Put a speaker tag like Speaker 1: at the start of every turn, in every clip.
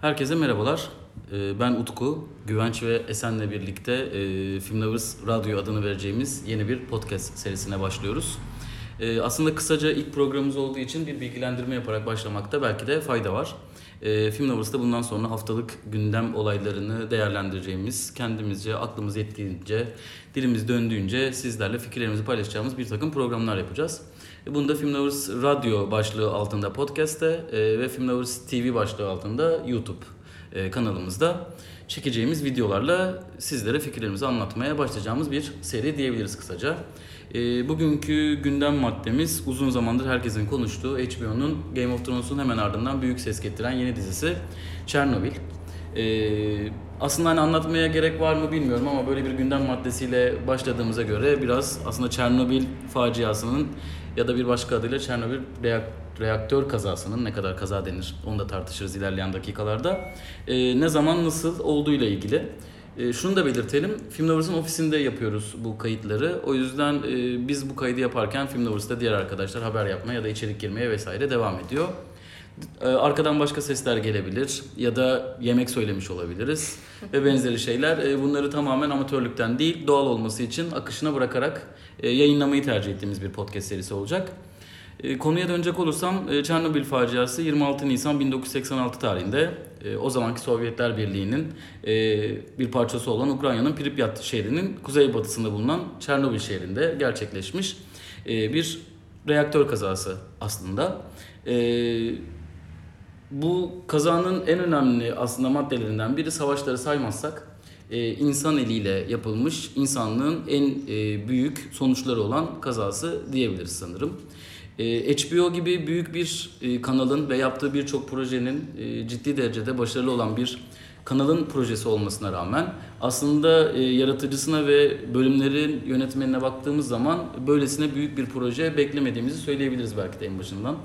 Speaker 1: Herkese merhabalar. Ee, Ben Utku, Güvenç ve Esen'le birlikte e, Film Lovers Radyo adını vereceğimiz yeni bir podcast serisine başlıyoruz. Ee, Aslında kısaca ilk programımız olduğu için bir bilgilendirme yaparak başlamakta belki de fayda var. Ee, Film Lovers'ta bundan sonra haftalık gündem olaylarını değerlendireceğimiz, kendimizce, aklımız yettiğince, dilimiz döndüğünce sizlerle fikirlerimizi paylaşacağımız bir takım programlar yapacağız. E, Bunu da Film Lovers Radyo başlığı altında podcast'te e, ve Film Lovers TV başlığı altında YouTube e, kanalımızda çekeceğimiz videolarla sizlere fikirlerimizi anlatmaya başlayacağımız bir seri diyebiliriz kısaca. E, Bugünkü gündem maddemiz uzun zamandır herkesin konuştuğu HBO'nun Game of Thrones'un hemen ardından büyük ses getiren yeni dizisi Chernobyl. Ee, aslında hani anlatmaya gerek var mı bilmiyorum ama böyle bir gündem maddesiyle başladığımıza göre biraz aslında Çernobil faciasının ya da bir başka adıyla Çernobil reak- reaktör kazasının ne kadar kaza denir onu da tartışırız ilerleyen dakikalarda. Ee, ne zaman nasıl olduğuyla ilgili. Ee, şunu da belirtelim. Film Lovers'ın ofisinde yapıyoruz bu kayıtları. O yüzden e, biz bu kaydı yaparken Film Lovers'ta diğer arkadaşlar haber yapmaya ya da içerik girmeye vesaire devam ediyor. Ee, Arkadan başka sesler gelebilir ya da yemek söylemiş olabiliriz ve benzeri şeyler. Ee, Bunları tamamen amatörlükten değil doğal olması için akışına bırakarak e, yayınlamayı tercih ettiğimiz bir podcast serisi olacak. E, Konuya dönecek olursam e, Çernobil faciası 26 Nisan 1986 tarihinde e, o zamanki Sovyetler Birliği'nin bir parçası olan Ukrayna'nın Pripyat şehrinin kuzeybatısında bulunan Çernobil şehrinde gerçekleşmiş bir reaktör kazası aslında. Bu kazanın en önemli aslında maddelerinden biri savaşları saymazsak e, insan eliyle yapılmış insanlığın en e, büyük sonuçları olan kazası diyebiliriz sanırım. E, HBO gibi büyük bir kanalın ve yaptığı birçok projenin ciddi derecede başarılı olan bir kanalın projesi olmasına rağmen aslında yaratıcısına ve bölümlerin yönetmenine baktığımız zaman böylesine büyük bir proje beklemediğimizi söyleyebiliriz belki de en başından.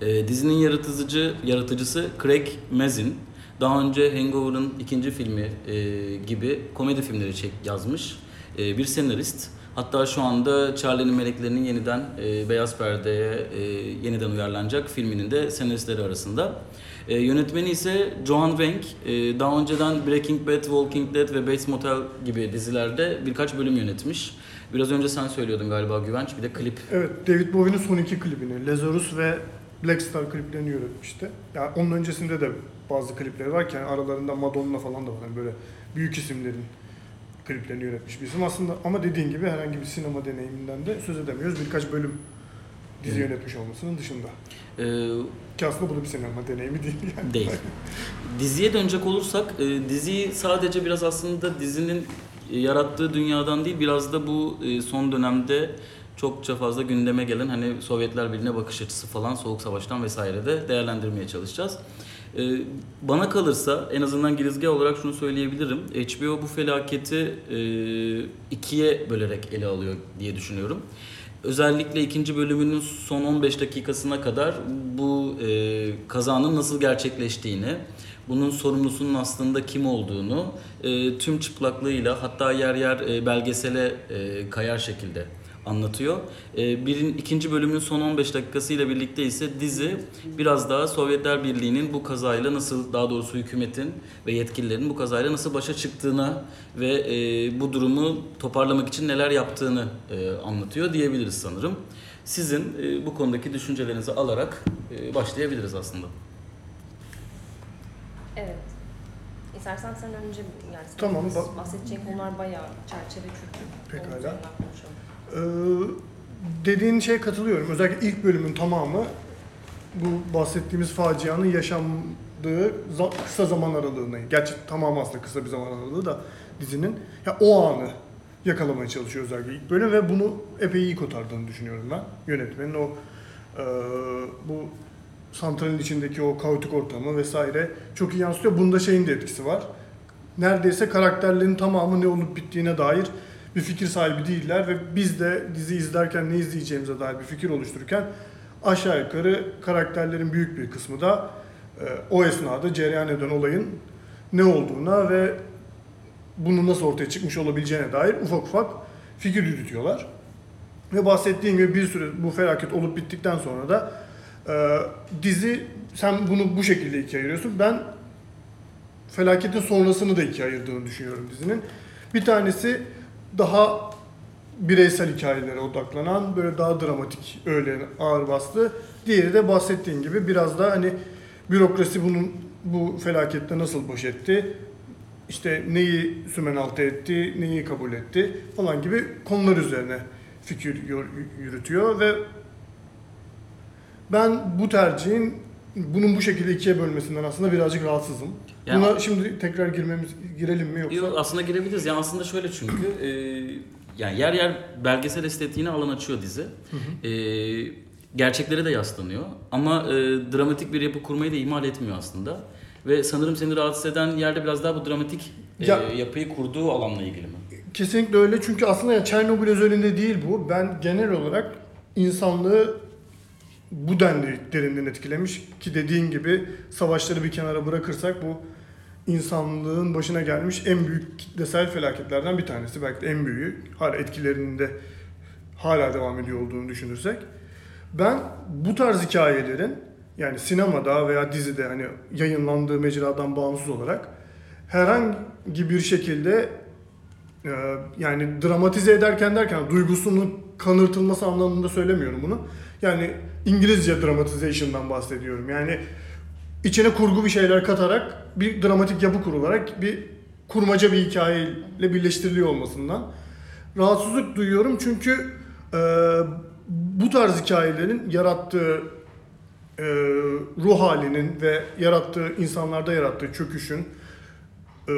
Speaker 1: E, dizinin yaratıcıcı yaratıcısı Craig Mazin. Daha önce Hangover'ın ikinci filmi e, gibi komedi filmleri çek yazmış e, bir senarist. Hatta şu anda Charlie'nin Meleklerinin yeniden e, Beyaz Perde'ye e, yeniden uyarlanacak filminin de senaristleri arasında. E, yönetmeni ise Johan Wenk. E, daha önceden Breaking Bad, Walking Dead ve Bates Motel gibi dizilerde birkaç bölüm yönetmiş. Biraz önce sen söylüyordun galiba Güvenç bir de klip
Speaker 2: Evet, David Bowie'nin son iki klibini, Lazarus ve Black Star kliplerini yönetmişti. Yani onun öncesinde de bazı klipleri var ki yani aralarında Madonna falan da var. Yani böyle büyük isimlerin kliplerini yönetmiş bir isim aslında. Ama dediğin gibi herhangi bir sinema deneyiminden de söz edemiyoruz. Birkaç bölüm dizi
Speaker 1: Evet.
Speaker 2: yönetmiş olmasının dışında.
Speaker 1: e,
Speaker 2: Ki aslında bu da bir sinema deneyimi değil yani.
Speaker 1: Değil. Diziye dönecek olursak e, diziyi sadece biraz aslında dizinin yarattığı dünyadan değil biraz da bu e, son dönemde çokça fazla gündeme gelen hani Sovyetler Birliği'ne bakış açısı falan Soğuk Savaş'tan vesaire de değerlendirmeye çalışacağız. E, Bana kalırsa en azından girizgah olarak şunu söyleyebilirim. HBO bu felaketi e, ikiye bölerek ele alıyor diye düşünüyorum. Özellikle ikinci bölümünün son 15 dakikasına kadar bu e, kazanın nasıl gerçekleştiğini, bunun sorumlusunun aslında kim olduğunu e, tüm çıplaklığıyla hatta yer yer e, belgesele e, kayar şekilde anlatıyor. E, birin ikinci bölümün son 15 dakikasıyla birlikte ise dizi biraz daha Sovyetler Birliği'nin bu kazayla nasıl daha doğrusu hükümetin ve yetkililerin bu kazayla nasıl başa çıktığına ve e, bu durumu toparlamak için neler yaptığını e, anlatıyor diyebiliriz sanırım. Sizin e, bu konudaki düşüncelerinizi alarak e, başlayabiliriz aslında.
Speaker 3: Evet. İstersen sen önce yani
Speaker 2: Tamam,
Speaker 3: bahsedeceğin konular bayağı çerçeve çünkü.
Speaker 2: Pekala. Ee, dediğin şeye katılıyorum. Özellikle ilk bölümün tamamı bu bahsettiğimiz facianın yaşandığı kısa zaman aralığını, gerçi tamamı aslında kısa bir zaman aralığı da dizinin ya o anı yakalamaya çalışıyor özellikle ilk bölüm ve bunu epey iyi kotardığını düşünüyorum ben. Yönetmenin o e, bu santralin içindeki o kaotik ortamı vesaire çok iyi yansıtıyor. Bunda şeyin de etkisi var. Neredeyse karakterlerin tamamı ne olup bittiğine dair bir fikir sahibi değiller ve biz de dizi izlerken ne izleyeceğimize dair bir fikir oluştururken aşağı yukarı karakterlerin büyük bir kısmı da e, o esnada cereyan eden olayın ne olduğuna ve bunun nasıl ortaya çıkmış olabileceğine dair ufak ufak fikir yürütüyorlar. Ve bahsettiğim gibi bir süre bu felaket olup bittikten sonra da e, dizi sen bunu bu şekilde ikiye ayırıyorsun. Ben felaketin sonrasını da ikiye ayırdığını düşünüyorum dizinin. Bir tanesi daha bireysel hikayelere odaklanan, böyle daha dramatik, öyle ağır bastı. Diğeri de bahsettiğin gibi biraz da hani bürokrasi bunun bu felakette nasıl baş etti, işte neyi sümen altı etti, neyi kabul etti falan gibi konular üzerine fikir yor- yürütüyor ve ben bu tercihin bunun bu şekilde ikiye bölmesinden aslında birazcık rahatsızım.
Speaker 1: Yani-
Speaker 2: Buna şimdi tekrar girmemiz girelim mi yoksa?
Speaker 1: Yok, aslında girebiliriz. Yani aslında şöyle çünkü e, yani yer yer belgesel estetiğine alan açıyor dizi. E, gerçeklere de yaslanıyor. Ama e, dramatik bir yapı kurmayı da ihmal etmiyor aslında. Ve sanırım seni rahatsız eden yerde biraz daha bu dramatik e,
Speaker 2: Ya-
Speaker 1: yapıyı kurduğu alanla ilgili mi?
Speaker 2: Kesinlikle öyle çünkü aslında ya Çernobil özelinde değil bu. Ben genel olarak insanlığı bu denli derinden etkilemiş ki dediğin gibi savaşları bir kenara bırakırsak bu insanlığın başına gelmiş en büyük kitlesel felaketlerden bir tanesi. Belki de en büyüğü. Hala etkilerinin de hala devam ediyor olduğunu düşünürsek. Ben bu tarz hikayelerin yani sinemada veya dizide hani yayınlandığı mecradan bağımsız olarak herhangi bir şekilde ee, yani dramatize ederken derken duygusunun kanırtılması anlamında söylemiyorum bunu. Yani İngilizce dramatization'dan bahsediyorum. Yani içine kurgu bir şeyler katarak bir dramatik yapı kurularak bir kurmaca bir hikayeyle birleştiriliyor olmasından rahatsızlık duyuyorum çünkü e, bu tarz hikayelerin yarattığı e, ruh halinin ve yarattığı insanlarda yarattığı çöküşün e,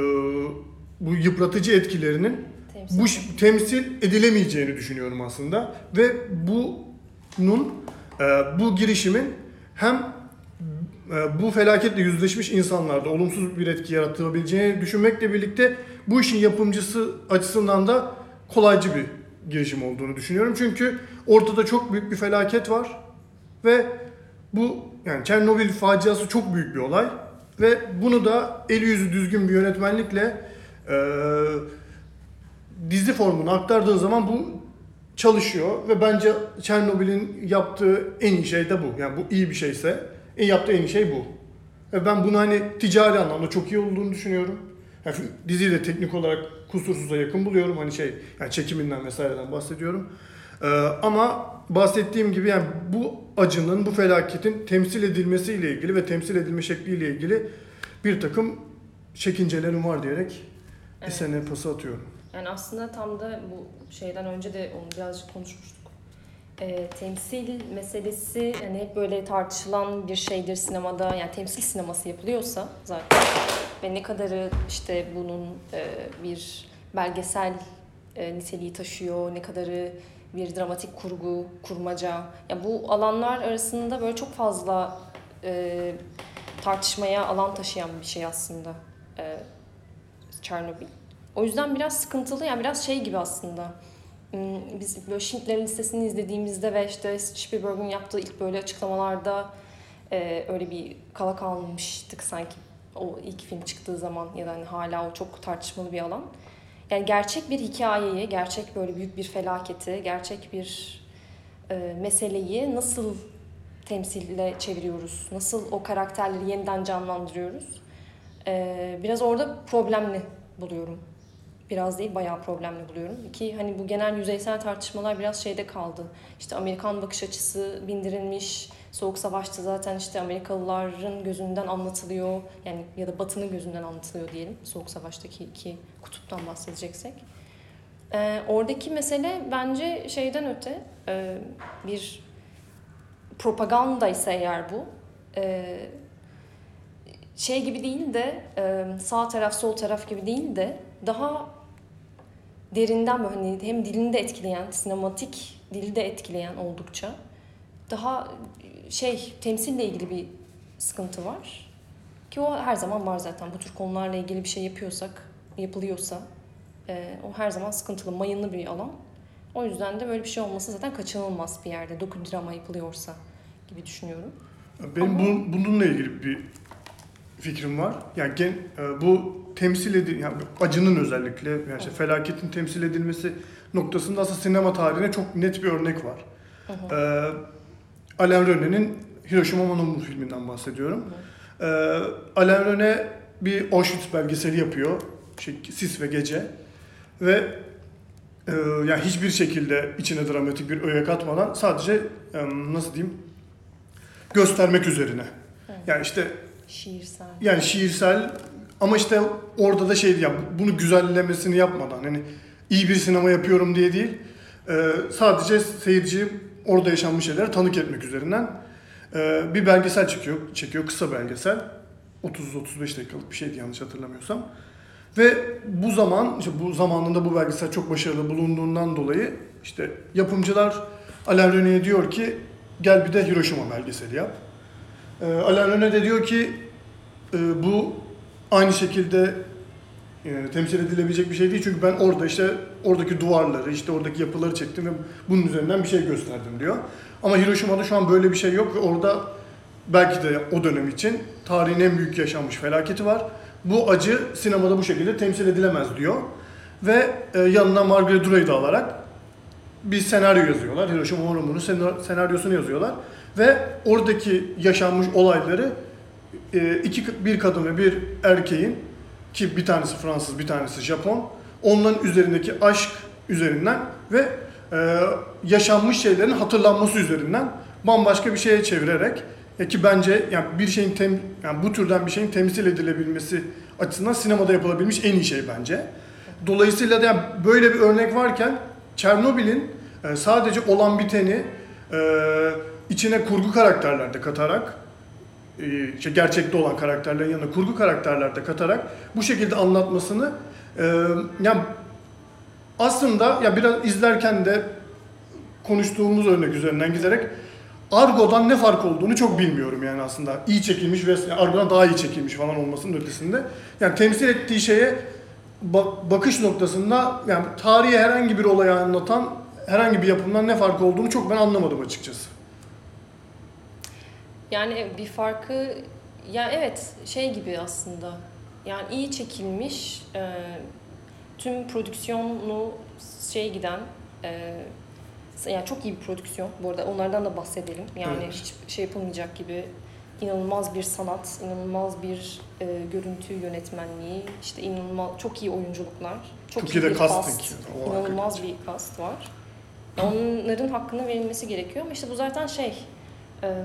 Speaker 2: bu yıpratıcı etkilerinin
Speaker 3: Temsil.
Speaker 2: bu temsil edilemeyeceğini düşünüyorum aslında ve bunun bu girişimin hem e, bu felaketle yüzleşmiş insanlarda olumsuz bir etki yaratılabileceğini düşünmekle birlikte bu işin yapımcısı açısından da kolaycı bir girişim olduğunu düşünüyorum. Çünkü ortada çok büyük bir felaket var ve bu yani Çernobil faciası çok büyük bir olay ve bunu da eli yüzü düzgün bir yönetmenlikle e, dizi formuna aktardığı zaman bu çalışıyor ve bence Çernobil'in yaptığı en iyi şey de bu. Yani bu iyi bir şeyse en yaptığı en iyi şey bu. Ve ben bunu hani ticari anlamda çok iyi olduğunu düşünüyorum. Yani diziyi de teknik olarak kusursuza yakın buluyorum. Hani şey yani çekiminden vesaireden bahsediyorum. Ee, ama bahsettiğim gibi yani bu acının, bu felaketin temsil edilmesiyle ilgili ve temsil edilme şekliyle ilgili bir takım çekincelerim var diyerek
Speaker 3: Evet.
Speaker 2: Esen'e pası atıyorum.
Speaker 3: Yani aslında tam da bu şeyden önce de onu birazcık konuşmuştuk. Ee, temsil meselesi yani hep böyle tartışılan bir şeydir sinemada. Yani temsil sineması yapılıyorsa zaten ve ne kadarı işte bunun e, bir belgesel e, niteliği taşıyor, ne kadarı bir dramatik kurgu, kurmaca. Ya bu alanlar arasında böyle çok fazla e, tartışmaya alan taşıyan bir şey aslında. E, Çernobil. O yüzden biraz sıkıntılı yani biraz şey gibi aslında. Hmm, Biz böyle Schindler'in listesini izlediğimizde ve işte Spielberg'un yaptığı ilk böyle açıklamalarda e, öyle bir kala kalmıştık sanki o ilk film çıktığı zaman ya da hani hala o çok tartışmalı bir alan. Yani gerçek bir hikayeyi, gerçek böyle büyük bir felaketi, gerçek bir e, meseleyi nasıl temsille çeviriyoruz? Nasıl o karakterleri yeniden canlandırıyoruz? E, biraz orada problemli buluyorum. Biraz değil bayağı problemli buluyorum. Ki hani bu genel yüzeysel tartışmalar biraz şeyde kaldı. İşte Amerikan bakış açısı bindirilmiş. Soğuk Savaş'ta zaten işte Amerikalıların gözünden anlatılıyor. Yani ya da Batı'nın gözünden anlatılıyor diyelim. Soğuk Savaş'taki iki kutuptan bahsedeceksek. Ee, oradaki mesele bence şeyden öte e, bir propaganda ise eğer bu e, şey gibi değil de e, sağ taraf sol taraf gibi değil de daha derinden böyle hani hem dilini de etkileyen sinematik dili de etkileyen oldukça daha şey temsille ilgili bir sıkıntı var. Ki o her zaman var zaten. Bu tür konularla ilgili bir şey yapıyorsak yapılıyorsa e, o her zaman sıkıntılı mayınlı bir alan. O yüzden de böyle bir şey olması zaten kaçınılmaz bir yerde doku drama yapılıyorsa gibi düşünüyorum.
Speaker 2: Benim
Speaker 3: Ama-
Speaker 2: bunun, bununla ilgili bir fikrim var. Yani gen, e, bu temsil edil yani acının özellikle yani işte felaketin temsil edilmesi noktasında aslında sinema tarihine çok net bir örnek var.
Speaker 3: Hı hı.
Speaker 2: Ee, Alain René'nin Hiroshima Mon Amour filminden bahsediyorum. Ee, Alain René bir Auschwitz belgeseli yapıyor. Şey, Sis ve Gece. Ve e, yani hiçbir şekilde içine dramatik bir öğe katmadan sadece e, nasıl diyeyim göstermek üzerine. Yani işte
Speaker 3: Şiirsel.
Speaker 2: yani şiirsel ama işte orada da şey ya bunu güzellemesini yapmadan hani iyi bir sinema yapıyorum diye değil e, sadece seyirciyi orada yaşanmış şeylere tanık etmek üzerinden e, bir belgesel çekiyor, çekiyor kısa belgesel 30-35 dakikalık bir şeydi yanlış hatırlamıyorsam ve bu zaman işte bu zamanında bu belgesel çok başarılı bulunduğundan dolayı işte yapımcılar Alain René'ye diyor ki gel bir de Hiroşima belgeseli yap. E, Alain René de diyor ki e, bu aynı şekilde e, temsil edilebilecek bir şey değil çünkü ben orada işte oradaki duvarları, işte oradaki yapıları çektim ve bunun üzerinden bir şey gösterdim diyor. Ama Hiroşima'da şu an böyle bir şey yok ve orada belki de o dönem için tarihin en büyük yaşanmış felaketi var. Bu acı sinemada bu şekilde temsil edilemez diyor. Ve e, yanına Margaret de alarak bir senaryo yazıyorlar. Hiroşima senar- senaryosunu yazıyorlar. Ve oradaki yaşanmış olayları e, iki bir kadın ve bir erkeğin ki bir tanesi Fransız bir tanesi Japon onların üzerindeki aşk üzerinden ve e, yaşanmış şeylerin hatırlanması üzerinden bambaşka bir şeye çevirerek e, ki bence yani bir şeyin tem, yani bu türden bir şeyin temsil edilebilmesi açısından sinemada yapılabilmiş en iyi şey bence. Dolayısıyla da yani böyle bir örnek varken Çernobil'in sadece olan biteni içine kurgu karakterler de katarak e, işte gerçekte olan karakterlerin yanına kurgu karakterler de katarak bu şekilde anlatmasını e, yani aslında ya biraz izlerken de konuştuğumuz örnek üzerinden giderek Argo'dan ne fark olduğunu çok bilmiyorum yani aslında. iyi çekilmiş ve yani Argo'dan daha iyi çekilmiş falan olmasının ötesinde. Yani temsil ettiği şeye bak- bakış noktasında yani tarihi herhangi bir olayı anlatan herhangi bir yapımdan ne fark olduğunu çok ben anlamadım açıkçası.
Speaker 3: Yani bir farkı ya evet şey gibi aslında. Yani iyi çekilmiş e, tüm prodüksiyonu şey giden e, yani çok iyi bir prodüksiyon. Bu arada onlardan da bahsedelim. Yani
Speaker 2: Evet.
Speaker 3: hiç şey yapılmayacak gibi inanılmaz bir sanat, inanılmaz bir e, görüntü yönetmenliği, işte inanılmaz çok iyi oyunculuklar, çok,
Speaker 2: Çok
Speaker 3: iyi
Speaker 2: de
Speaker 3: bir cast,
Speaker 2: O
Speaker 3: inanılmaz bir cast var. Onların hakkını verilmesi gerekiyor ama işte bu zaten şey e,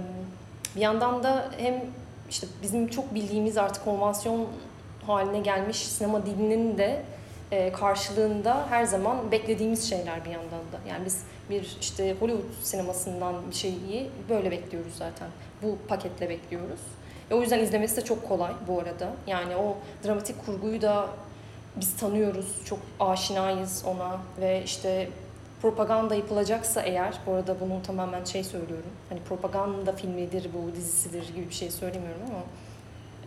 Speaker 3: bir yandan da hem işte bizim çok bildiğimiz artık konvansiyon haline gelmiş sinema dilinin de e, karşılığında her zaman beklediğimiz şeyler bir yandan da. Yani biz bir işte Hollywood sinemasından bir şeyi böyle bekliyoruz zaten. Bu paketle bekliyoruz. E, o yüzden izlemesi de çok kolay bu arada. Yani o dramatik kurguyu da biz tanıyoruz, çok aşinayız ona ve işte propaganda yapılacaksa eğer, bu arada bunu tamamen şey söylüyorum, hani propaganda filmidir bu, dizisidir gibi bir şey söylemiyorum ama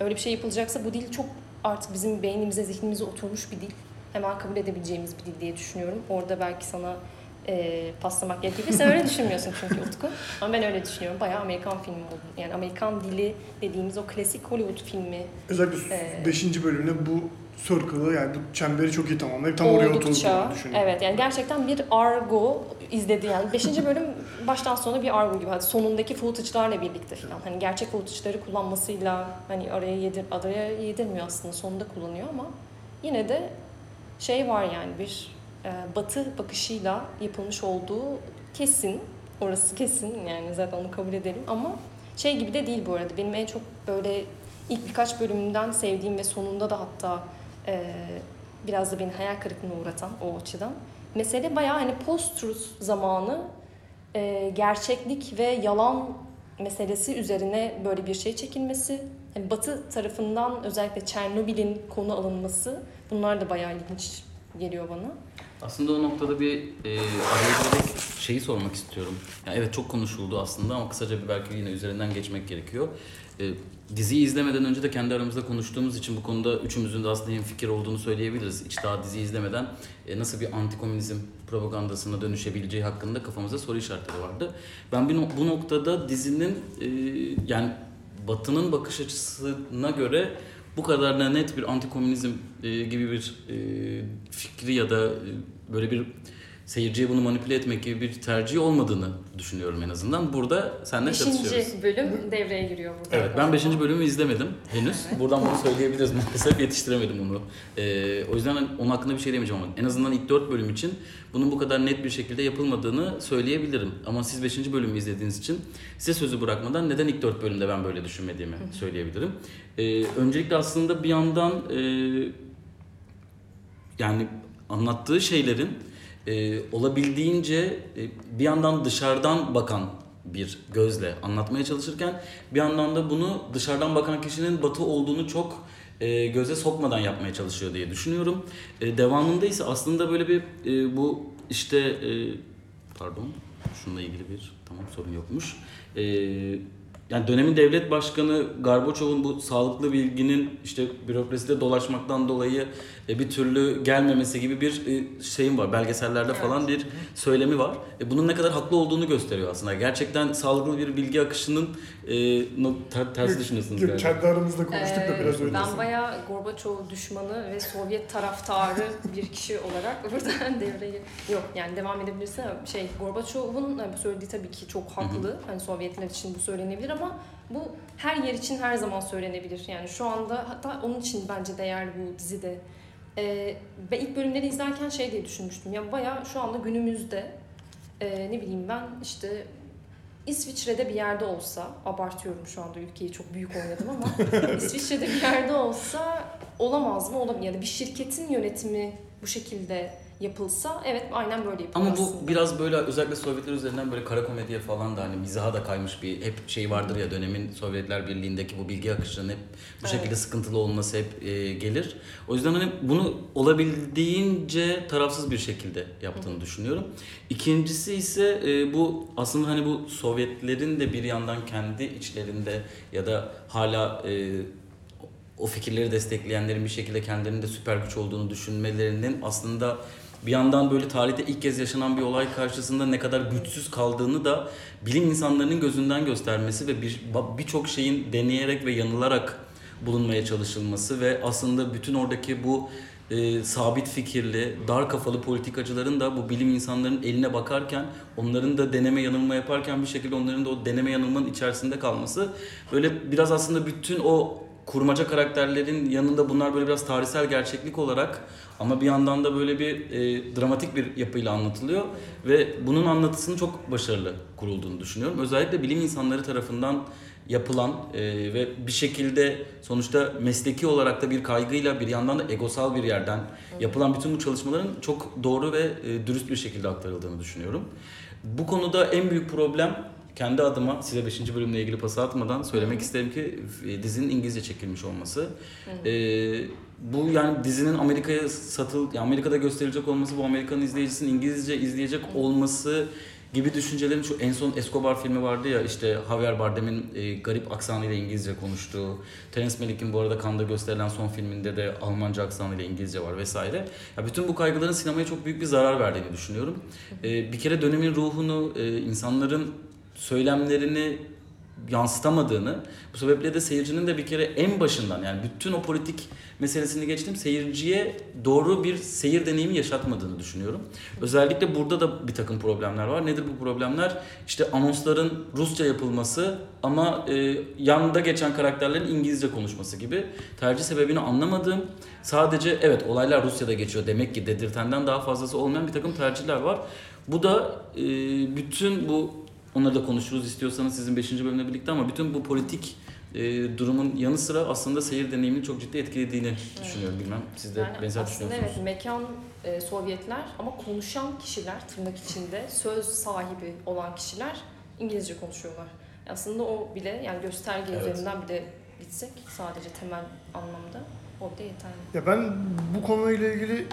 Speaker 3: öyle bir şey yapılacaksa bu dil çok artık bizim beynimize, zihnimize oturmuş bir dil. Hemen kabul edebileceğimiz bir dil diye düşünüyorum. Orada belki sana e, paslamak gerekiyor. Sen öyle düşünmüyorsun çünkü Utku. Ama ben öyle düşünüyorum. Bayağı Amerikan filmi oldu. Yani Amerikan dili dediğimiz o klasik Hollywood filmi
Speaker 2: Özellikle
Speaker 3: Ee,
Speaker 2: 5. bölümde bu circle'ı yani bu çemberi çok iyi tamamlayıp tam oraya oturduğunu düşünüyorum.
Speaker 3: evet yani gerçekten bir argo izledi yani 5. bölüm baştan sona bir argo gibi Hadi sonundaki footage'larla birlikte falan hani gerçek footage'ları kullanmasıyla hani araya yedir araya yedirmiyor aslında sonunda kullanıyor ama yine de şey var yani bir e, batı bakışıyla yapılmış olduğu kesin orası kesin yani zaten onu kabul edelim ama şey gibi de değil bu arada benim en çok böyle ilk birkaç bölümünden sevdiğim ve sonunda da hatta e, biraz da beni hayal kırıklığına uğratan o açıdan. Mesele bayağı hani post-truth zamanı e, gerçeklik ve yalan meselesi üzerine böyle bir şey çekilmesi. Hani batı tarafından özellikle Çernobil'in konu alınması bunlar da bayağı ilginç geliyor bana.
Speaker 1: Aslında o noktada bir e, araya şeyi sormak istiyorum. Yani evet çok konuşuldu aslında ama kısaca bir belki yine üzerinden geçmek gerekiyor. E, diziyi izlemeden önce de kendi aramızda konuştuğumuz için bu konuda üçümüzün de aslında fikir olduğunu söyleyebiliriz. Hiç daha diziyi izlemeden e, nasıl bir antikomünizm propagandasına dönüşebileceği hakkında kafamızda soru işaretleri vardı. Ben bir bu noktada dizinin e, yani Batı'nın bakış açısına göre bu kadar da net bir antikomünizm e, gibi bir fikri ya da böyle bir seyirciye bunu manipüle etmek gibi bir tercih olmadığını düşünüyorum en azından. Burada seninle çatışıyoruz.
Speaker 3: Beşinci bölüm devreye giriyor burada.
Speaker 1: Evet ben 5. bölümü izlemedim henüz. Buradan bunu söyleyebiliriz maalesef yetiştiremedim onu. Ee, o yüzden hani onun hakkında bir şey demeyeceğim ama en azından ilk 4 bölüm için bunun bu kadar net bir şekilde yapılmadığını söyleyebilirim. Ama siz 5. bölümü izlediğiniz için size sözü bırakmadan neden ilk 4 bölümde ben böyle düşünmediğimi söyleyebilirim. Ee, öncelikle aslında bir yandan e, yani anlattığı şeylerin e, olabildiğince e, bir yandan dışarıdan bakan bir gözle anlatmaya çalışırken bir yandan da bunu dışarıdan bakan kişinin batı olduğunu çok e, göze sokmadan yapmaya çalışıyor diye düşünüyorum. E, devamında ise aslında böyle bir e, bu işte e, pardon şununla ilgili bir tamam sorun yokmuş. E, yani dönemin devlet başkanı Gorbaçov'un bu sağlıklı bilginin işte bürokraside dolaşmaktan dolayı e, bir türlü gelmemesi gibi bir e, şeyim var. Belgesellerde
Speaker 3: Evet.
Speaker 1: falan bir söylemi var. E, bunun ne kadar haklı olduğunu gösteriyor aslında. Gerçekten sağlıklı bir bilgi akışının e, no, ter, tersi düşünüyorsunuz galiba.
Speaker 2: kendi aramızda konuştuk da
Speaker 3: Ee,
Speaker 2: biraz öncesi.
Speaker 3: Ben bayağı Gorbaçov düşmanı ve Sovyet taraftarı bir kişi olarak buradan devreye yok yani devam edebilirsin ama şey Gorbaçov'un yani bu söylediği tabii ki çok haklı. Hani Sovyetler için bu söylenebilir ama bu her yer için her zaman söylenebilir. Yani şu anda hatta onun için bence değerli bu dizide. Ee, ve ilk bölümleri izlerken şey diye düşünmüştüm. Ya bayağı şu anda günümüzde e, ne bileyim ben işte İsviçre'de bir yerde olsa, abartıyorum şu anda ülkeyi çok büyük oynadım ama İsviçre'de bir yerde olsa olamaz mı? Olamaz. Yani bir şirketin yönetimi bu şekilde yapılsa evet aynen böyle yapılır
Speaker 1: Ama
Speaker 3: aslında.
Speaker 1: bu biraz böyle özellikle Sovyetler üzerinden böyle kara komediye falan da hani mizaha da kaymış bir hep şey vardır ya dönemin Sovyetler Birliği'ndeki bu bilgi akışının hep bu
Speaker 3: Evet.
Speaker 1: şekilde sıkıntılı olması hep e, gelir. O yüzden hani bunu olabildiğince tarafsız bir şekilde yaptığını düşünüyorum. İkincisi ise e, bu aslında hani bu Sovyetlerin de bir yandan kendi içlerinde ya da hala e, o fikirleri destekleyenlerin bir şekilde kendilerinin de süper güç olduğunu düşünmelerinin aslında bir yandan böyle tarihte ilk kez yaşanan bir olay karşısında ne kadar güçsüz kaldığını da bilim insanlarının gözünden göstermesi ve bir birçok şeyin deneyerek ve yanılarak bulunmaya çalışılması ve aslında bütün oradaki bu e, sabit fikirli, dar kafalı politikacıların da bu bilim insanlarının eline bakarken onların da deneme yanılma yaparken bir şekilde onların da o deneme yanılmanın içerisinde kalması böyle biraz aslında bütün o kurmaca karakterlerin yanında bunlar böyle biraz tarihsel gerçeklik olarak ama bir yandan da böyle bir e, dramatik bir yapıyla anlatılıyor ve bunun anlatısının çok başarılı kurulduğunu düşünüyorum. Özellikle bilim insanları tarafından yapılan e, ve bir şekilde sonuçta mesleki olarak da bir kaygıyla bir yandan da egosal bir yerden yapılan bütün bu çalışmaların çok doğru ve e, dürüst bir şekilde aktarıldığını düşünüyorum. Bu konuda en büyük problem kendi adıma size 5. bölümle ilgili pas atmadan söylemek isterim ki e, dizinin İngilizce çekilmiş olması. E, bu yani dizinin Amerika'ya satıl, yani Amerika'da gösterilecek olması, bu Amerikan izleyicisinin İngilizce izleyecek olması gibi düşüncelerim şu en son Escobar filmi vardı ya işte Javier Bardem'in e, garip aksanıyla İngilizce konuştuğu, Terence Malick'in bu arada Cannes'da gösterilen son filminde de Almanca aksanıyla İngilizce var vesaire. Ya bütün bu kaygıların sinemaya çok büyük bir zarar verdiğini düşünüyorum. E, bir kere dönemin ruhunu, e, insanların söylemlerini yansıtamadığını, bu sebeple de seyircinin de bir kere en başından yani bütün o politik meselesini geçtim seyirciye doğru bir seyir deneyimi yaşatmadığını düşünüyorum. Özellikle burada da bir takım problemler var. Nedir bu problemler? İşte anonsların Rusça yapılması ama e, yanında geçen karakterlerin İngilizce konuşması gibi tercih sebebini anlamadığım sadece evet olaylar Rusya'da geçiyor demek ki dedirtenden daha fazlası olmayan bir takım tercihler var. Bu da e, bütün bu Onları da konuşuruz istiyorsanız sizin 5. bölümle birlikte ama bütün bu politik e, durumun yanı sıra aslında seyir deneyimini çok ciddi etkilediğini düşünüyorum bilmem. Siz de
Speaker 3: Yani
Speaker 1: benzer
Speaker 3: aslında
Speaker 1: düşünüyorsunuz.
Speaker 3: evet mekan e, Sovyetler ama konuşan kişiler tırnak içinde söz sahibi olan kişiler İngilizce konuşuyorlar. Aslında o bile yani gösterge
Speaker 1: Evet.
Speaker 3: üzerinden bile gitsek sadece temel anlamda o bile yeterli.
Speaker 2: Ya ben bu konuyla ilgili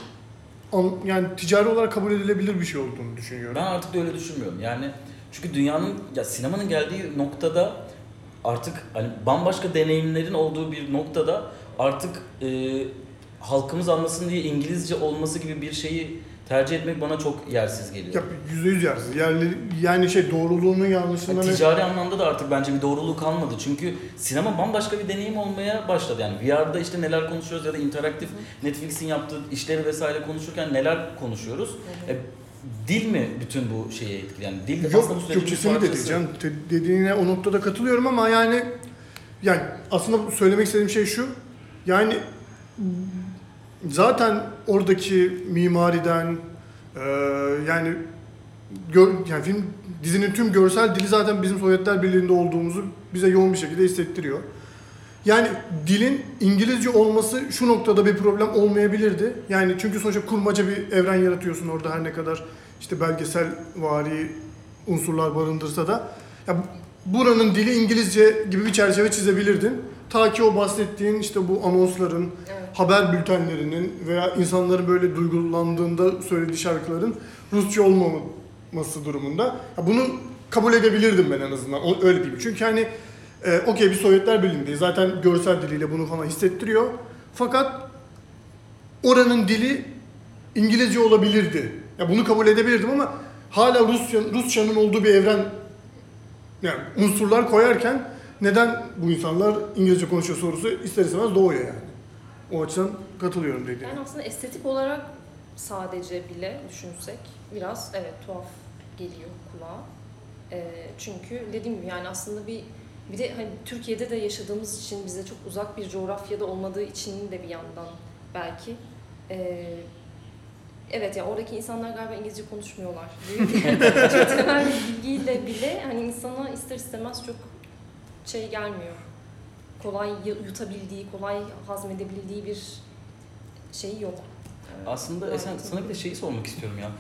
Speaker 2: an- yani ticari olarak kabul edilebilir bir şey olduğunu düşünüyorum.
Speaker 1: Ben artık da öyle düşünmüyorum. Yani çünkü dünyanın ya sinemanın geldiği noktada artık hani bambaşka deneyimlerin olduğu bir noktada artık e, halkımız anlasın diye İngilizce olması gibi bir şeyi tercih etmek bana çok yersiz geliyor.
Speaker 2: Ya yüzde yüz yersiz. Yani, yani şey doğruluğunu yanlışından...
Speaker 1: Yani ticari anlamda da artık bence bir doğruluğu kalmadı. Çünkü sinema bambaşka bir deneyim olmaya başladı. Yani VR'da işte neler konuşuyoruz ya da interaktif Netflix'in yaptığı işleri vesaire konuşurken neler konuşuyoruz. E, dil mi bütün bu şeye etkili? Yani dil de aslında bu
Speaker 2: Yok
Speaker 1: sürecin bir parçası.
Speaker 2: Te- Dediğine o noktada katılıyorum ama yani yani aslında söylemek istediğim şey şu. Yani zaten oradaki mimariden e, yani gör, yani film dizinin tüm görsel dili zaten bizim Sovyetler Birliği'nde olduğumuzu bize yoğun bir şekilde hissettiriyor. Yani dilin İngilizce olması şu noktada bir problem olmayabilirdi. Yani çünkü sonuçta kurmaca bir evren yaratıyorsun orada her ne kadar işte belgesel vari unsurlar barındırsa da. Ya buranın dili İngilizce gibi bir çerçeve çizebilirdin. Ta ki o bahsettiğin işte bu anonsların,
Speaker 3: Evet.
Speaker 2: haber bültenlerinin veya insanların böyle duygulandığında söylediği şarkıların Rusça olmaması durumunda. Ya bunu kabul edebilirdim ben en azından. Öyle diyeyim. Çünkü hani e, okey bir Sovyetler Birliği'ndeyiz. Zaten görsel diliyle bunu falan hissettiriyor. Fakat oranın dili İngilizce olabilirdi. Ya bunu kabul edebilirdim ama hala Rusya Rusçanın olduğu bir evren yani unsurlar koyarken neden bu insanlar İngilizce konuşuyor sorusu ister istemez doğuyor yani. O açıdan katılıyorum dediğine.
Speaker 3: Yani aslında estetik olarak sadece bile düşünsek biraz evet tuhaf geliyor kulağa. Ee, çünkü dediğim gibi yani aslında bir bir de hani Türkiye'de de yaşadığımız için bize çok uzak bir coğrafyada olmadığı için de bir yandan belki ee, Evet ya oradaki insanlar galiba İngilizce konuşmuyorlar. çok temel bir bilgiyle bile hani insana ister istemez çok şey gelmiyor. Kolay yutabildiği, kolay hazmedebildiği bir şey yok.
Speaker 1: Aslında
Speaker 3: gayet
Speaker 1: Esen sana bir de şeyi sormak istiyorum ya.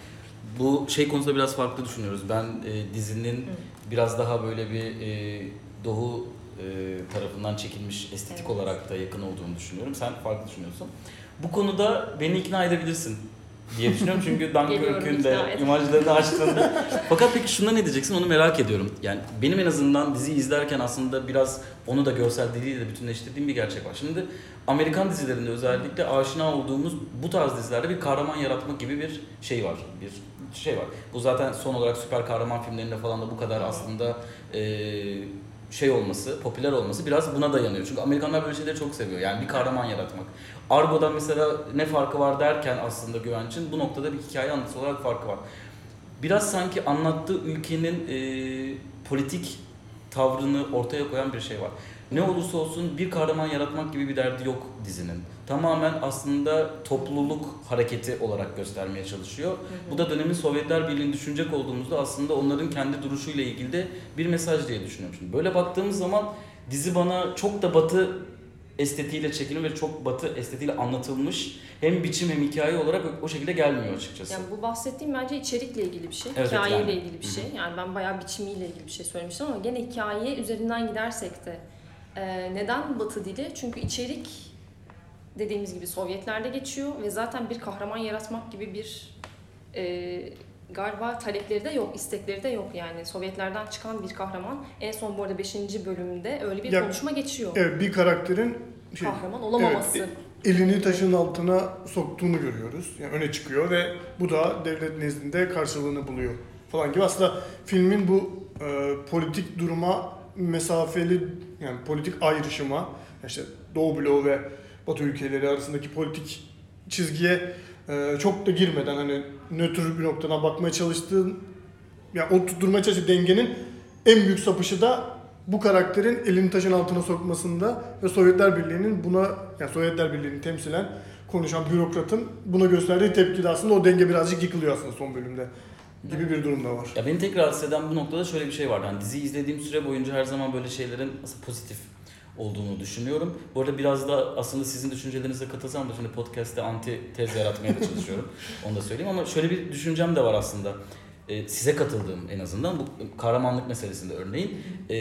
Speaker 1: Bu şey konusunda biraz farklı düşünüyoruz. Ben e, dizinin biraz daha böyle bir e, doğu e, tarafından çekilmiş estetik
Speaker 3: Evet.
Speaker 1: olarak da yakın olduğunu düşünüyorum. Sen farklı düşünüyorsun. Bu konuda beni ikna edebilirsin diye düşünüyorum. Çünkü Dunkirk'ün de imajlarını açtığında. Fakat peki şuna ne diyeceksin onu merak ediyorum. Yani benim en azından dizi izlerken aslında biraz onu da görsel diliyle bütünleştirdiğim bir gerçek var. Şimdi Amerikan dizilerinde özellikle aşina olduğumuz bu tarz dizilerde bir kahraman yaratmak gibi bir şey var. Bir şey var. Bu zaten son olarak süper kahraman filmlerinde falan da bu kadar aslında eee, şey olması, popüler olması biraz buna dayanıyor. Çünkü Amerikanlar böyle şeyleri çok seviyor. Yani bir kahraman yaratmak. Argo'dan mesela ne farkı var derken aslında Güvenç'in bu noktada bir hikaye anlatısı olarak farkı var. Biraz sanki anlattığı ülkenin eee, politik tavrını ortaya koyan bir şey var. Ne olursa olsun bir kahraman yaratmak gibi bir derdi yok dizinin. Tamamen aslında topluluk hareketi olarak göstermeye çalışıyor. Bu da dönemin Sovyetler Birliği'ni düşünecek olduğumuzda aslında onların kendi duruşuyla ilgili de bir mesaj diye düşünüyorum. Şimdi böyle baktığımız zaman dizi bana çok da batı estetiğiyle çekilmiş ve çok batı estetiğiyle anlatılmış hem biçim hem hikaye olarak o şekilde gelmiyor açıkçası.
Speaker 3: Yani bu bahsettiğim bence içerikle ilgili bir şey.
Speaker 1: Evet,
Speaker 3: hikayeyle
Speaker 1: yani.
Speaker 3: ilgili bir şey. Yani ben bayağı biçimiyle ilgili bir şey söylemiştim ama gene hikaye üzerinden gidersek de e, neden Batı dili? Çünkü içerik dediğimiz gibi Sovyetlerde geçiyor ve zaten bir kahraman yaratmak gibi bir e, galiba talepleri de yok, istekleri de yok yani. Sovyetlerden çıkan bir kahraman en son bu arada 5. bölümde öyle bir
Speaker 2: Ya-
Speaker 3: konuşma geçiyor.
Speaker 2: Evet bir karakterin şey,
Speaker 3: kahraman olamaması.
Speaker 2: evet, elini taşın altına soktuğunu görüyoruz. Yani öne çıkıyor ve bu da devlet nezdinde karşılığını buluyor falan gibi. Aslında filmin bu e, politik duruma mesafeli yani politik ayrışıma işte Doğu bloğu ve Batı ülkeleri arasındaki politik çizgiye e, çok da girmeden hani nötr bir noktadan bakmaya çalıştığın yani o tutturmaya çalıştığı dengenin en büyük sapışı da bu karakterin elini taşın altına sokmasında ve Sovyetler Birliği'nin buna yani Sovyetler Birliği'ni temsilen konuşan bürokratın buna gösterdiği tepki de aslında o denge birazcık yıkılıyor aslında son bölümde gibi bir durum da var.
Speaker 1: Ya beni tek rahatsız eden bu noktada şöyle bir şey vardı. Hani diziyi izlediğim süre boyunca her zaman böyle şeylerin pozitif olduğunu düşünüyorum. Bu arada biraz da aslında sizin düşüncelerinize katılsam da şimdi podcast'te anti tez yaratmaya da çalışıyorum. Onu da söyleyeyim ama şöyle bir düşüncem de var aslında. Ee, size katıldığım en azından bu kahramanlık meselesinde örneğin. Ee,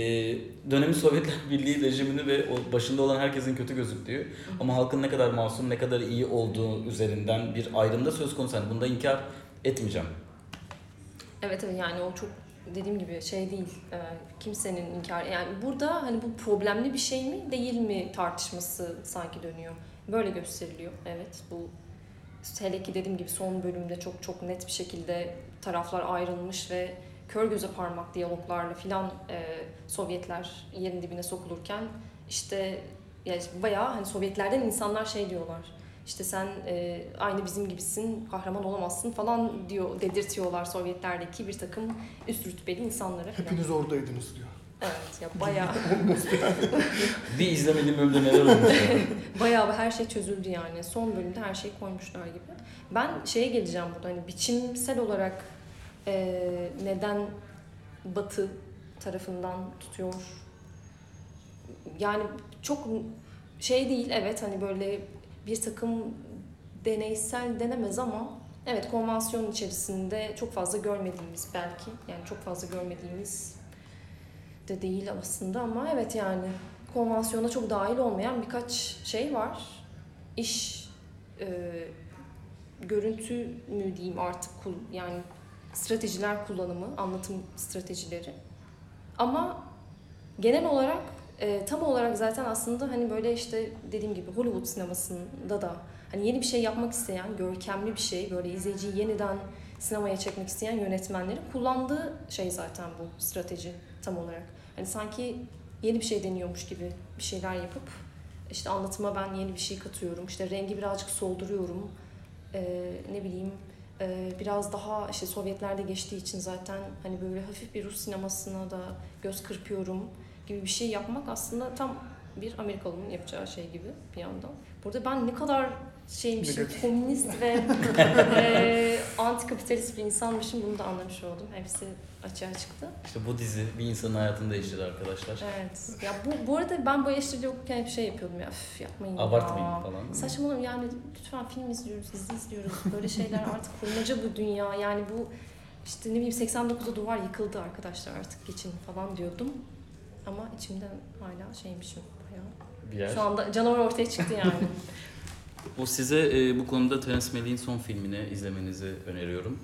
Speaker 1: dönemin Sovyetler Birliği rejimini ve o başında olan herkesin kötü gözüktüğü ama halkın ne kadar masum, ne kadar iyi olduğu üzerinden bir ayrımda söz konusu. Hani bunda inkar etmeyeceğim.
Speaker 3: Evet evet yani o çok dediğim gibi şey değil. e, kimsenin inkar yani burada hani bu problemli bir şey mi değil mi tartışması sanki dönüyor. Böyle gösteriliyor. Evet bu hele ki dediğim gibi son bölümde çok çok net bir şekilde taraflar ayrılmış ve kör göze parmak diyaloglarla filan e, Sovyetler yerin dibine sokulurken işte yani bayağı hani Sovyetlerden insanlar şey diyorlar. İşte sen e, aynı bizim gibisin, kahraman olamazsın falan diyor dedirtiyorlar Sovyetlerdeki bir takım üst rütbeli insanlara. falan.
Speaker 2: Hepiniz oradaydınız diyor.
Speaker 3: Evet ya bayağı
Speaker 1: Bir izlemediğim bölümde neler olmuş ya.
Speaker 3: bayağı her şey çözüldü yani. Son bölümde her şeyi koymuşlar gibi. Ben şeye geleceğim burada hani biçimsel olarak e, neden Batı tarafından tutuyor? Yani çok şey değil evet hani böyle bir takım deneysel denemez ama evet konvansiyon içerisinde çok fazla görmediğimiz belki yani çok fazla görmediğimiz de değil aslında ama evet yani konvansiyona çok dahil olmayan birkaç şey var. İş e, görüntü mü diyeyim artık yani stratejiler kullanımı, anlatım stratejileri. Ama genel olarak e, tam olarak zaten aslında hani böyle işte dediğim gibi Hollywood sinemasında da hani yeni bir şey yapmak isteyen, görkemli bir şey, böyle izleyiciyi yeniden sinemaya çekmek isteyen yönetmenlerin kullandığı şey zaten bu strateji tam olarak. Hani sanki yeni bir şey deniyormuş gibi bir şeyler yapıp işte anlatıma ben yeni bir şey katıyorum. işte rengi birazcık solduruyorum. Ee, ne bileyim e, biraz daha işte Sovyetlerde geçtiği için zaten hani böyle hafif bir Rus sinemasına da göz kırpıyorum gibi bir şey yapmak aslında tam bir Amerikalının yapacağı şey gibi bir yandan. Burada ben ne kadar şeymişim, komünist ve e, antikapitalist bir insanmışım bunu da anlamış oldum. Hepsi açığa çıktı.
Speaker 1: İşte bu dizi bir insanın hayatını değiştirdi arkadaşlar.
Speaker 3: Evet. Ya bu, bu arada ben bu eleştiri okurken hep şey yapıyordum ya üf yapmayın
Speaker 1: Abartmayın
Speaker 3: ya.
Speaker 1: falan.
Speaker 3: Saçmalama yani lütfen film izliyoruz, dizi izliyoruz. Böyle şeyler artık kurmaca bu dünya. Yani bu işte ne bileyim 89'da duvar yıkıldı arkadaşlar artık geçin falan diyordum. Ama içimde hala şeymişim bayağı.
Speaker 1: Bir yer.
Speaker 3: Şu anda canavar ortaya çıktı yani.
Speaker 1: Bu size e, bu konuda Terence Malick'in son filmini izlemenizi öneriyorum.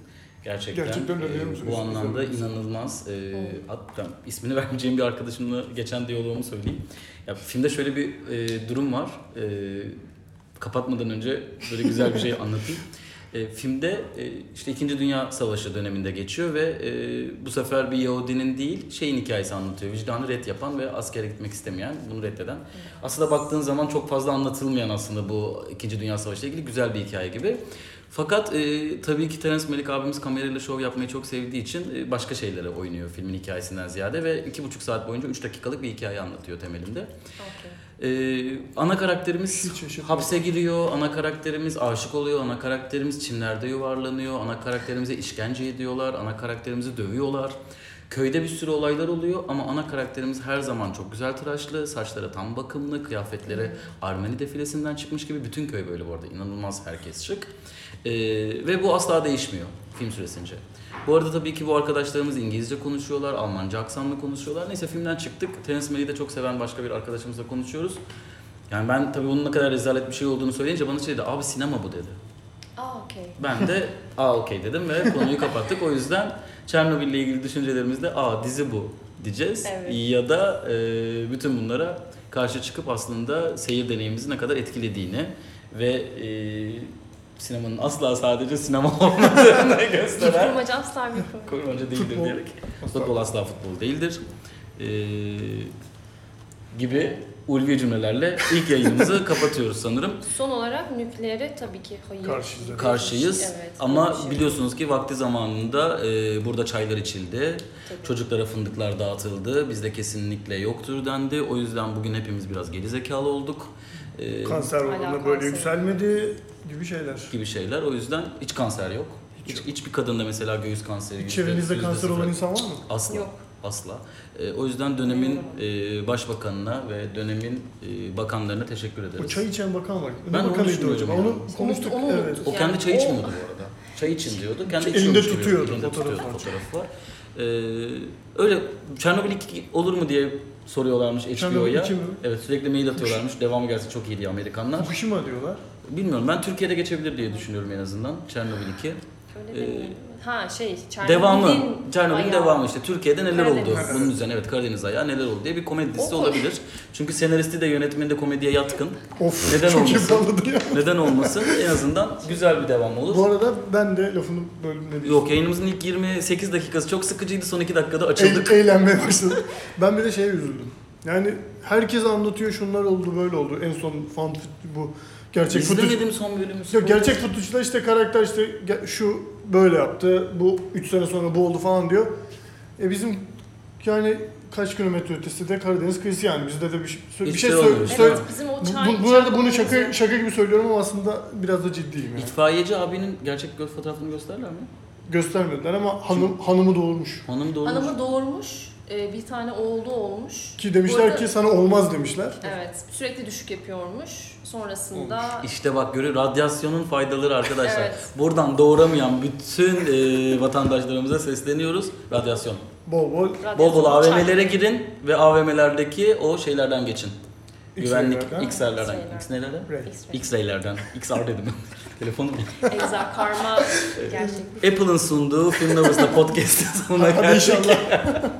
Speaker 1: Gerçekten,
Speaker 2: Gerçekten
Speaker 1: e, bu anlamda inanılmaz. E, hatta ismini vermeyeceğim bir arkadaşımla geçen diyaloğumu söyleyeyim. Ya filmde şöyle bir e, durum var. E, kapatmadan önce böyle güzel bir şey anlatayım. E, filmde e, işte 2. Dünya Savaşı döneminde geçiyor ve e, bu sefer bir Yahudinin değil şeyin hikayesi anlatıyor. Vicdanı red yapan ve askere gitmek istemeyen, bunu reddeden. Aslında baktığın zaman çok fazla anlatılmayan aslında bu 2. Dünya Savaşı ile ilgili güzel bir hikaye gibi. Fakat e, tabii ki Terence Malick abimiz kamerayla şov yapmayı çok sevdiği için e, başka şeylere oynuyor filmin hikayesinden ziyade ve iki buçuk saat boyunca 3 dakikalık bir hikaye anlatıyor temelinde.
Speaker 3: Okey.
Speaker 1: Ee, ana karakterimiz hapse giriyor, ana karakterimiz aşık oluyor, ana karakterimiz çimlerde yuvarlanıyor, ana karakterimize işkence ediyorlar, ana karakterimizi dövüyorlar. Köyde bir sürü olaylar oluyor ama ana karakterimiz her zaman çok güzel tıraşlı, saçları tam bakımlı, kıyafetleri Armeni defilesinden çıkmış gibi. Bütün köy böyle bu arada, inanılmaz herkes şık. Ee, ve bu asla değişmiyor film süresince. Bu arada tabii ki bu arkadaşlarımız İngilizce konuşuyorlar, Almanca aksanlı konuşuyorlar. Neyse filmden çıktık. Terence Malick'i de çok seven başka bir arkadaşımızla konuşuyoruz. Yani ben tabii bunun ne kadar rezalet bir şey olduğunu söyleyince bana şey dedi, abi sinema bu dedi.
Speaker 3: Aa okey.
Speaker 1: Ben de aa okey dedim ve konuyu kapattık. O yüzden Çernobil ile ilgili düşüncelerimizde aa dizi bu diyeceğiz.
Speaker 3: Evet.
Speaker 1: Ya da e, bütün bunlara karşı çıkıp aslında seyir deneyimimizi ne kadar etkilediğini ve e, sinemanın asla sadece sinema olmadığını gösteren
Speaker 3: Kurmaca asla bir kurmaca.
Speaker 1: Kurmaca değildir
Speaker 2: Futbol.
Speaker 1: diyerek. Futbol asla futbol değildir. Ee, gibi ulvi cümlelerle ilk yayınımızı kapatıyoruz sanırım.
Speaker 3: Son olarak nükleere tabii ki hayır.
Speaker 2: Karşıyız.
Speaker 1: Karşıyız
Speaker 3: Evet,
Speaker 1: ama
Speaker 3: şey.
Speaker 1: biliyorsunuz ki vakti zamanında e, burada çaylar içildi.
Speaker 3: Tabii.
Speaker 1: Çocuklara fındıklar dağıtıldı. Bizde kesinlikle yoktur dendi. O yüzden bugün hepimiz biraz gerizekalı olduk. Ee,
Speaker 2: Kanser oranı
Speaker 3: kanser.
Speaker 2: böyle yükselmedi gibi şeyler.
Speaker 1: gibi şeyler. O yüzden hiç kanser yok. Hiç,
Speaker 2: Hiç
Speaker 1: hiçbir kadında mesela göğüs kanseri. yüzde-
Speaker 2: Çevrenizde kanser
Speaker 1: sıfır.
Speaker 2: olan insan var mı?
Speaker 1: Asla.
Speaker 3: Yok.
Speaker 1: Asla. Ee, o yüzden dönemin e, başbakanına ve dönemin e, bakanlarına teşekkür ederiz.
Speaker 2: O çay içen bakan var. Ne
Speaker 1: Ben onu düşünüyorum
Speaker 2: acaba?
Speaker 1: ya.
Speaker 2: Onu konuştuk.
Speaker 3: Onu- onu
Speaker 2: evet.
Speaker 1: O kendi
Speaker 3: Yani
Speaker 1: çay
Speaker 3: o-
Speaker 1: içmiyordu bu arada. Çay için diyordu. Kendi
Speaker 2: Elinde tutuyordu,
Speaker 1: Elinde tutuyordu
Speaker 2: var.
Speaker 1: fotoğrafı var. Ee, öyle Çernobil 2 olur mu diye soruyorlarmış HBO'ya.
Speaker 2: 2 mi?
Speaker 1: Evet sürekli mail atıyorlarmış. Devamı gelse çok iyi diye Amerikanlar.
Speaker 2: Fukushima diyorlar.
Speaker 1: Bilmiyorum ben Türkiye'de geçebilir diye düşünüyorum en azından Çernobil 2.
Speaker 3: Öyle
Speaker 1: Ee,
Speaker 3: demeyelim. Ha şey, Çernobil'in
Speaker 1: Devamı, Çernobil'in
Speaker 3: ayağı.
Speaker 1: devamı işte Türkiye'de neler
Speaker 3: Karadeniz.
Speaker 1: oldu bunun üzerine evet Karadeniz ayağı neler oldu diye bir komedi dizisi
Speaker 3: O-
Speaker 1: olabilir. Çünkü senaristi de yönetmeni de komediye yatkın.
Speaker 2: Of
Speaker 1: Neden
Speaker 2: çok iyi
Speaker 1: olmasın?
Speaker 2: salladı ya.
Speaker 1: Neden olmasın? En azından güzel bir devam olur.
Speaker 2: Bu arada ben de lafını bir
Speaker 1: Yok yayınımızın ilk 28 dakikası çok sıkıcıydı. Son 2 dakikada açıldık.
Speaker 2: Eğ- eğlenmeye başladım. Ben bir de şeye üzüldüm. Yani herkes anlatıyor şunlar oldu böyle oldu. En son fan bu gerçek.
Speaker 1: İzlemedim son bölümü.
Speaker 2: Yok gerçek footage'da işte karakter işte ge- şu böyle yaptı. Bu 3 sene sonra bu oldu falan diyor. E bizim yani kaç kilometre ötesi de Karadeniz kıyısı yani bizde de bir şey, bir
Speaker 1: Hiç
Speaker 2: şey sö-
Speaker 1: olmuyor.
Speaker 2: sö-
Speaker 3: Evet bizim o
Speaker 2: bu,
Speaker 3: çay...
Speaker 2: bu, bu arada bunu şaka şaka gibi söylüyorum ama aslında biraz da ciddiyim yani.
Speaker 1: İtfaiyeci abinin gerçek göz fotoğrafını gösterler mi?
Speaker 2: Göstermediler ama hanım hanımı doğurmuş.
Speaker 1: Hanım doğmuş.
Speaker 3: Hanımı doğurmuş, e, bir tane oğlu olmuş.
Speaker 2: Ki demişler
Speaker 3: arada-
Speaker 2: ki sana olmaz demişler.
Speaker 3: Evet, sürekli düşük yapıyormuş. Sonrasında
Speaker 1: İşte bak görüyor radyasyonun faydaları arkadaşlar.
Speaker 3: Evet.
Speaker 1: Buradan doğuramayan bütün e, vatandaşlarımıza sesleniyoruz. Radyasyon.
Speaker 2: Bol bol
Speaker 1: Bol bol AVM'lere
Speaker 3: çay.
Speaker 1: girin ve AVM'lerdeki o şeylerden geçin. Güvenlik
Speaker 2: X-ray'lerden.
Speaker 1: X-ray'lerden.
Speaker 3: X-ray'ler.
Speaker 1: X nelerden?
Speaker 2: Ray.
Speaker 3: X-ray.
Speaker 1: X-ray'lerden. XR dedim. Telefonum.
Speaker 3: Eza karma gerçeklik.
Speaker 1: Apple'ın sunduğu Film Lovers'la podcast'in sonuna geldik.
Speaker 2: inşallah.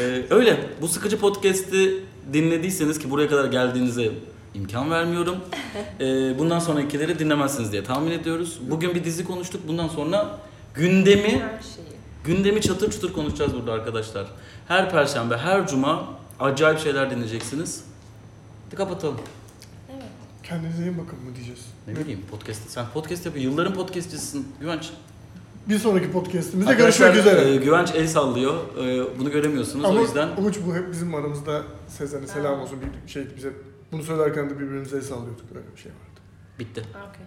Speaker 1: Ee, öyle. Bu sıkıcı podcast'i dinlediyseniz ki buraya kadar geldiğinize imkan vermiyorum. Ee, bundan sonrakileri dinlemezsiniz diye tahmin ediyoruz. Bugün bir dizi konuştuk. Bundan sonra gündemi gündemi çatır çutur konuşacağız burada arkadaşlar. Her perşembe, her cuma acayip şeyler dinleyeceksiniz. Hadi kapatalım.
Speaker 3: Evet.
Speaker 2: Kendinize iyi bakın mı diyeceğiz.
Speaker 1: Ne bileyim podcast. Sen podcast yapıyorsun. Yılların podcastçisisin Güvenç.
Speaker 2: Bir sonraki podcastimizde
Speaker 1: Arkadaşlar,
Speaker 2: görüşmek üzere.
Speaker 1: e, Güvenç el sallıyor. E, bunu göremiyorsunuz
Speaker 2: Ama
Speaker 1: o yüzden.
Speaker 2: Umut bu hep bizim aramızda Sezen'e selam olsun bir şey bize bunu söylerken de birbirimize el sallıyorduk öyle bir şey vardı.
Speaker 1: Bitti.
Speaker 3: Okey.